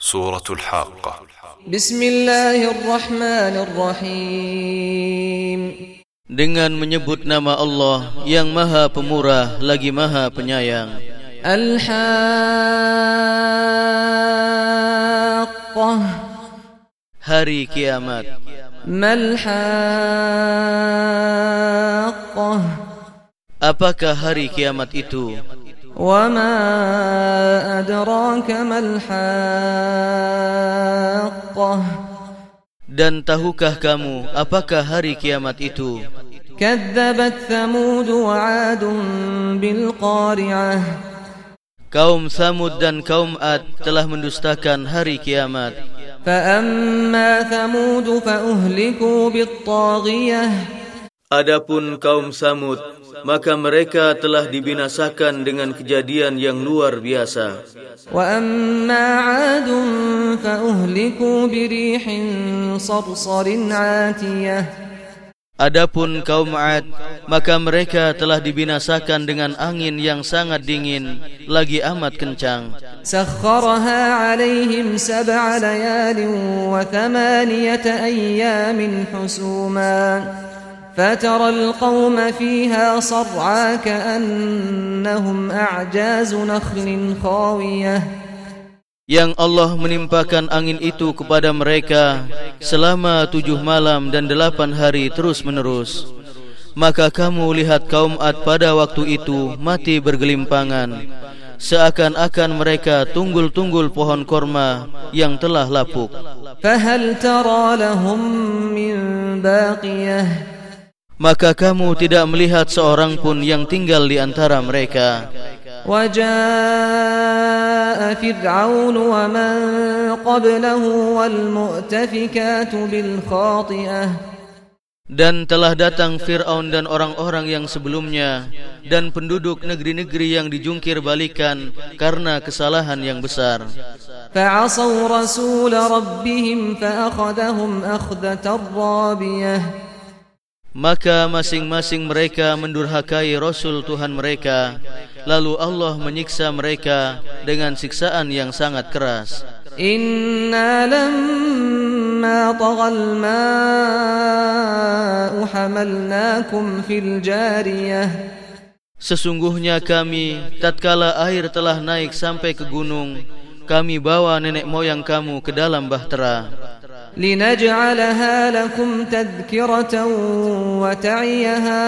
سورة الحاقة بسم الله الرحمن الرحيم Dengan menyebut nama Allah yang maha pemurah lagi maha penyayang الحاقة Hari kiamat ما الحاقة Apakah hari kiamat itu? وما أدراك ما الحاقة Dan tahukah kamu apakah hari kiamat itu? كذبت ثمود وعاد بالقارعة Kaum Samud dan kaum Ad telah mendustakan hari kiamat فأما ثمود فأهلكوا بالطاغية Adapun kaum Samud, maka mereka telah dibinasakan dengan kejadian yang luar biasa. Wa amma 'adun fa uhliku bi rihin sarsarin 'atiyah. Adapun kaum Ad, maka mereka telah dibinasakan dengan angin yang sangat dingin, lagi amat kencang. Sakharaha 'alaihim sab'a layalin wa thamaniyata ayyamin husuman. فترى القوم فيها صرعى كأنهم أعجاز نخل خاوية yang Allah menimpakan angin itu kepada mereka selama tujuh malam dan delapan hari terus menerus. Maka kamu lihat kaum Ad pada waktu itu mati bergelimpangan. Seakan-akan mereka tunggul-tunggul pohon korma yang telah lapuk. فهل ترى لهم من باقية Maka kamu tidak melihat seorang pun yang tinggal di antara mereka. وجاء فرعون ومن قبله والمؤتفكات بالخاطئة Dan telah datang Fir'aun dan orang-orang yang sebelumnya Dan penduduk negeri-negeri yang dijungkir balikan Karena kesalahan yang besar فعصوا رسول ربهم فأخذهم أخذة رابية Maka masing-masing mereka mendurhakai Rasul Tuhan mereka. Lalu Allah menyiksa mereka dengan siksaan yang sangat keras. Inna lamma tagal ma'u hamalnakum fil jariyah. Sesungguhnya kami tatkala air telah naik sampai ke gunung kami bawa nenek moyang kamu ke dalam bahtera. لنجعلها لكم تذكرة وتعيها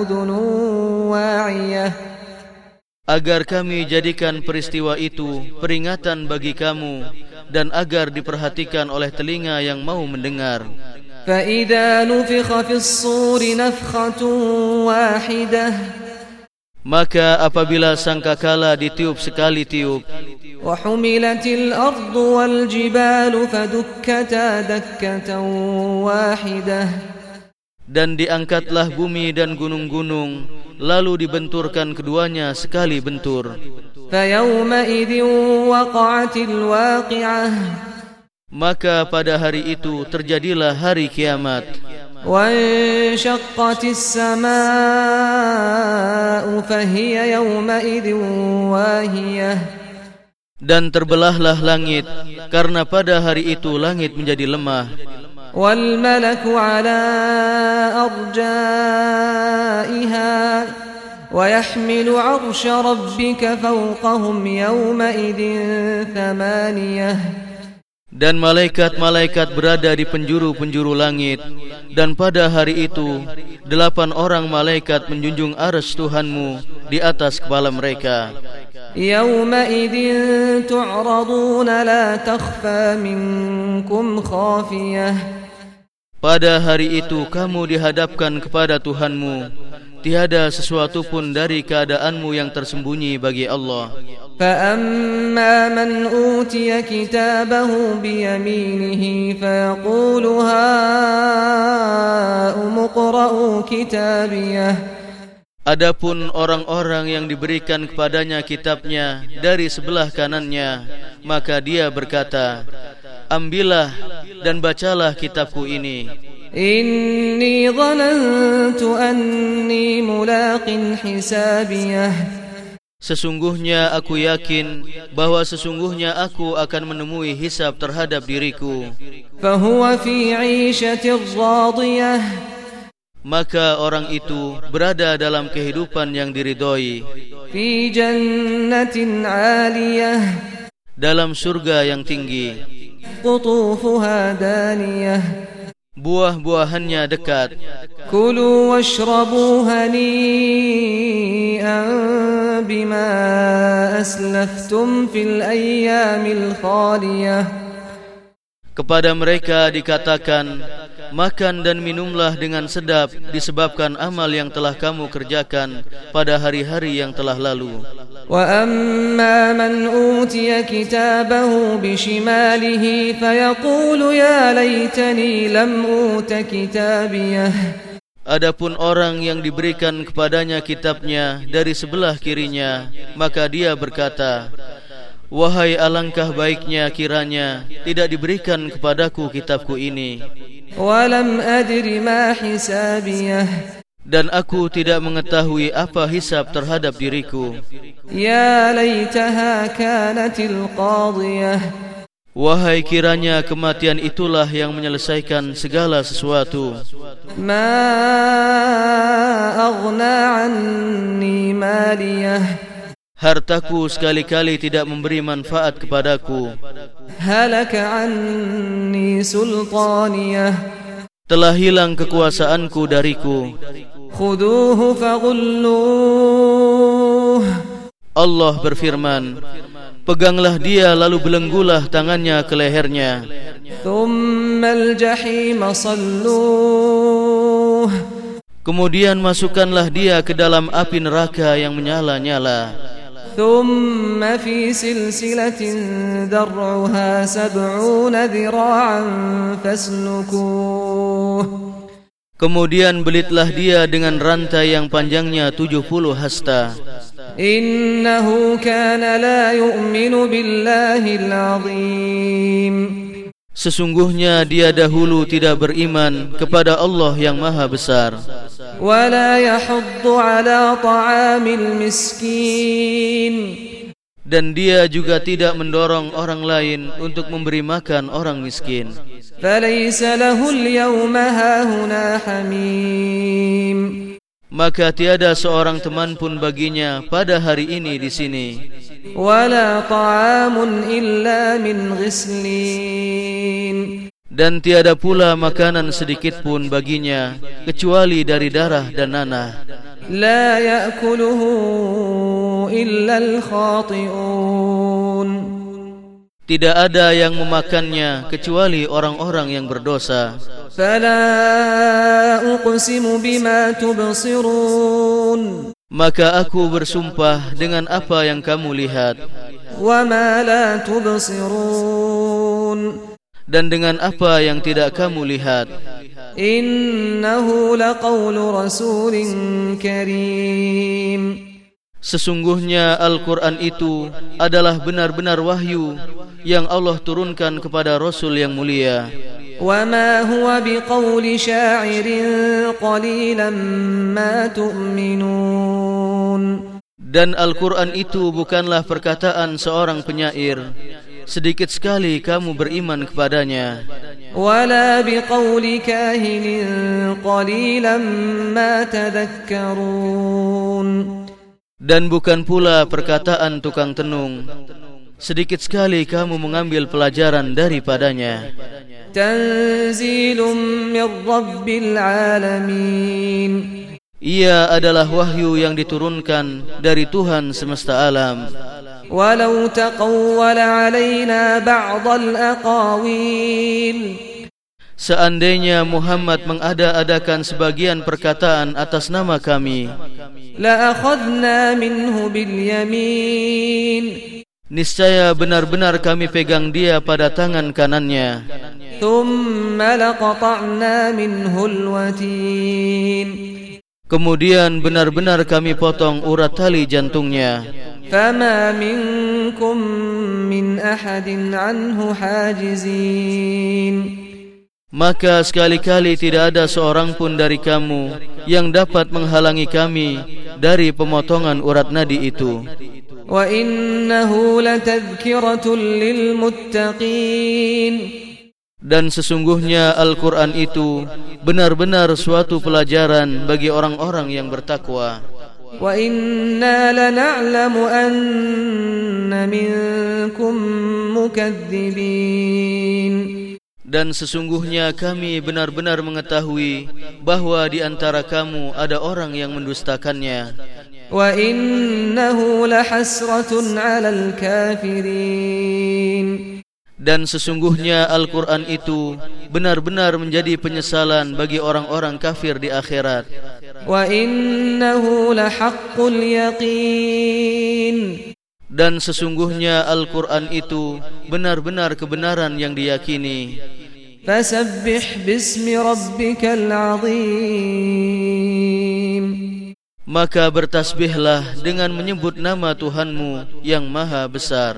أذن واعية Agar kami jadikan peristiwa itu peringatan bagi kamu Dan agar diperhatikan oleh telinga yang mau mendengar فإذا نفخ في الصور نفخة واحدة Maka apabila sangkakala ditiup sekali tiup وحملت الأرض والجبال فدكتا دكة واحدة Dan diangkatlah bumi dan gunung-gunung Lalu dibenturkan keduanya sekali bentur فيومئذ وقعت الواقعة Maka pada hari itu terjadilah hari kiamat وانشقت السماء فهي يومئذ واهية Dan terbelahlah langit karena pada hari itu langit menjadi lemah. Wal malaku ala arjaiha wa yahmilu 'arsha rabbika fawqahum yawma idin thamaniyah. Dan malaikat-malaikat berada di penjuru-penjuru langit Dan pada hari itu Delapan orang malaikat menjunjung aras Tuhanmu Di atas kepala mereka يومئذ تعرضون لا تخفى منكم خافية Pada hari itu kamu dihadapkan kepada Tuhanmu Tiada sesuatu pun dari keadaanmu yang tersembunyi bagi Allah فأما من أوتي كتابه بيمينه فيقول هاؤم اقرءوا كتابيه Adapun orang-orang yang diberikan kepadanya kitabnya dari sebelah kanannya Maka dia berkata Ambillah dan bacalah kitabku ini إني ظننت أني ملاق حسابيه Sesungguhnya aku yakin bahawa sesungguhnya aku akan menemui hisab terhadap diriku. فهو في عيشة راضية Maka orang itu berada dalam kehidupan yang diridhoi في جنة عالية dalam surga yang tinggi. قطوفها دانية buah-buahannya dekat. Kulu washrabu hani'an bima aslaftum fil ayyamil khaliyah. Kepada mereka dikatakan makan dan minumlah dengan sedap disebabkan amal yang telah kamu kerjakan pada hari-hari yang telah lalu. وأما من أوتي كتابه بشماله فيقول يا ليتني لم أوت كتابيه Adapun orang yang diberikan kepadanya kitabnya dari sebelah kirinya, maka dia berkata, Wahai alangkah baiknya kiranya tidak diberikan kepadaku kitabku ini. ولم أدر ما حسابيه dan aku tidak mengetahui apa hisab terhadap diriku. Ya laytaha kanatil qadiyah. Wahai kiranya kematian itulah yang menyelesaikan segala sesuatu. Ma aghna anni maliyah. Hartaku sekali-kali tidak memberi manfaat kepadaku. Halaka anni sultaniyah. Telah hilang kekuasaanku dariku. dariku خذوه فغلوه Allah berfirman, Peganglah dia lalu belenggulah tangannya ke lehernya. ثم الجحيم صلوه Kemudian masukkanlah dia ke dalam api neraka yang menyala-nyala. ثم في سلسلة ذرعها سبعون ذراعا فاسلكوه Kemudian belitlah dia dengan rantai yang panjangnya 70 hasta. Innahu kana la yu'minu billahi al-'azim. Sesungguhnya dia dahulu tidak beriman kepada Allah yang Maha Besar. Wa la yahuddu 'ala ta'amil miskin. Dan dia juga tidak mendorong orang lain untuk memberi makan orang miskin. فليس له اليوم هاهنا حميم Maka tiada seorang teman pun baginya pada hari ini di sini. ولا طعام إلا من غسلين Dan tiada pula makanan sedikit pun baginya kecuali dari darah dan nanah. لا يأكله إلا الخاطئون Tidak ada yang memakannya kecuali orang-orang yang berdosa. Fala uqsimu bima tubsirun. Maka aku bersumpah dengan apa yang kamu lihat. Wa ma la tubsirun. Dan dengan apa yang tidak kamu lihat. Innahu laqawlu rasulin karim. Sesungguhnya Al-Quran itu adalah benar-benar wahyu yang Allah turunkan kepada Rasul yang mulia. وما هو بقول شاعر قليلا ما تؤمنون Dan Al-Quran itu bukanlah perkataan seorang penyair. Sedikit sekali kamu beriman kepadanya. ولا بقول كاهن قليلا ما تذكرون Dan bukan pula perkataan tukang tenung. sedikit sekali kamu mengambil pelajaran daripadanya. Tanzilum min Rabbil Alamin. Ia adalah wahyu yang diturunkan dari Tuhan semesta alam. Walau taqawwal alaina ba'dal aqawil. Seandainya Muhammad mengada-adakan sebagian perkataan atas nama kami, la akhadna minhu bil yamin. niscaya benar-benar kami pegang dia pada tangan kanannya. ثم لقطعنا منه الوتين Kemudian benar-benar kami potong urat tali jantungnya. فما منكم من أحد عنه حاجزين Maka sekali-kali tidak ada seorang pun dari kamu yang dapat menghalangi kami dari pemotongan urat nadi itu. وإنه لتذكرة للمتقين Dan sesungguhnya Al-Quran itu benar-benar suatu pelajaran bagi orang-orang yang bertakwa. وَإِنَّا لَنَعْلَمُ أَنَّ مِنْكُمْ مُكَذِّبِينَ Dan sesungguhnya kami benar-benar mengetahui bahawa di antara kamu ada orang yang mendustakannya. وَإِنَّهُ لَحَسْرَةٌ عَلَى الْكَافِرِينَ dan sesungguhnya Al-Quran itu benar-benar menjadi penyesalan bagi orang-orang kafir di akhirat. Wa innahu lahaqqul yaqin. Dan sesungguhnya Al-Quran itu benar-benar kebenaran yang diyakini. Fasabbih bismi rabbikal azim. Maka bertasbihlah dengan menyebut nama Tuhanmu yang maha besar.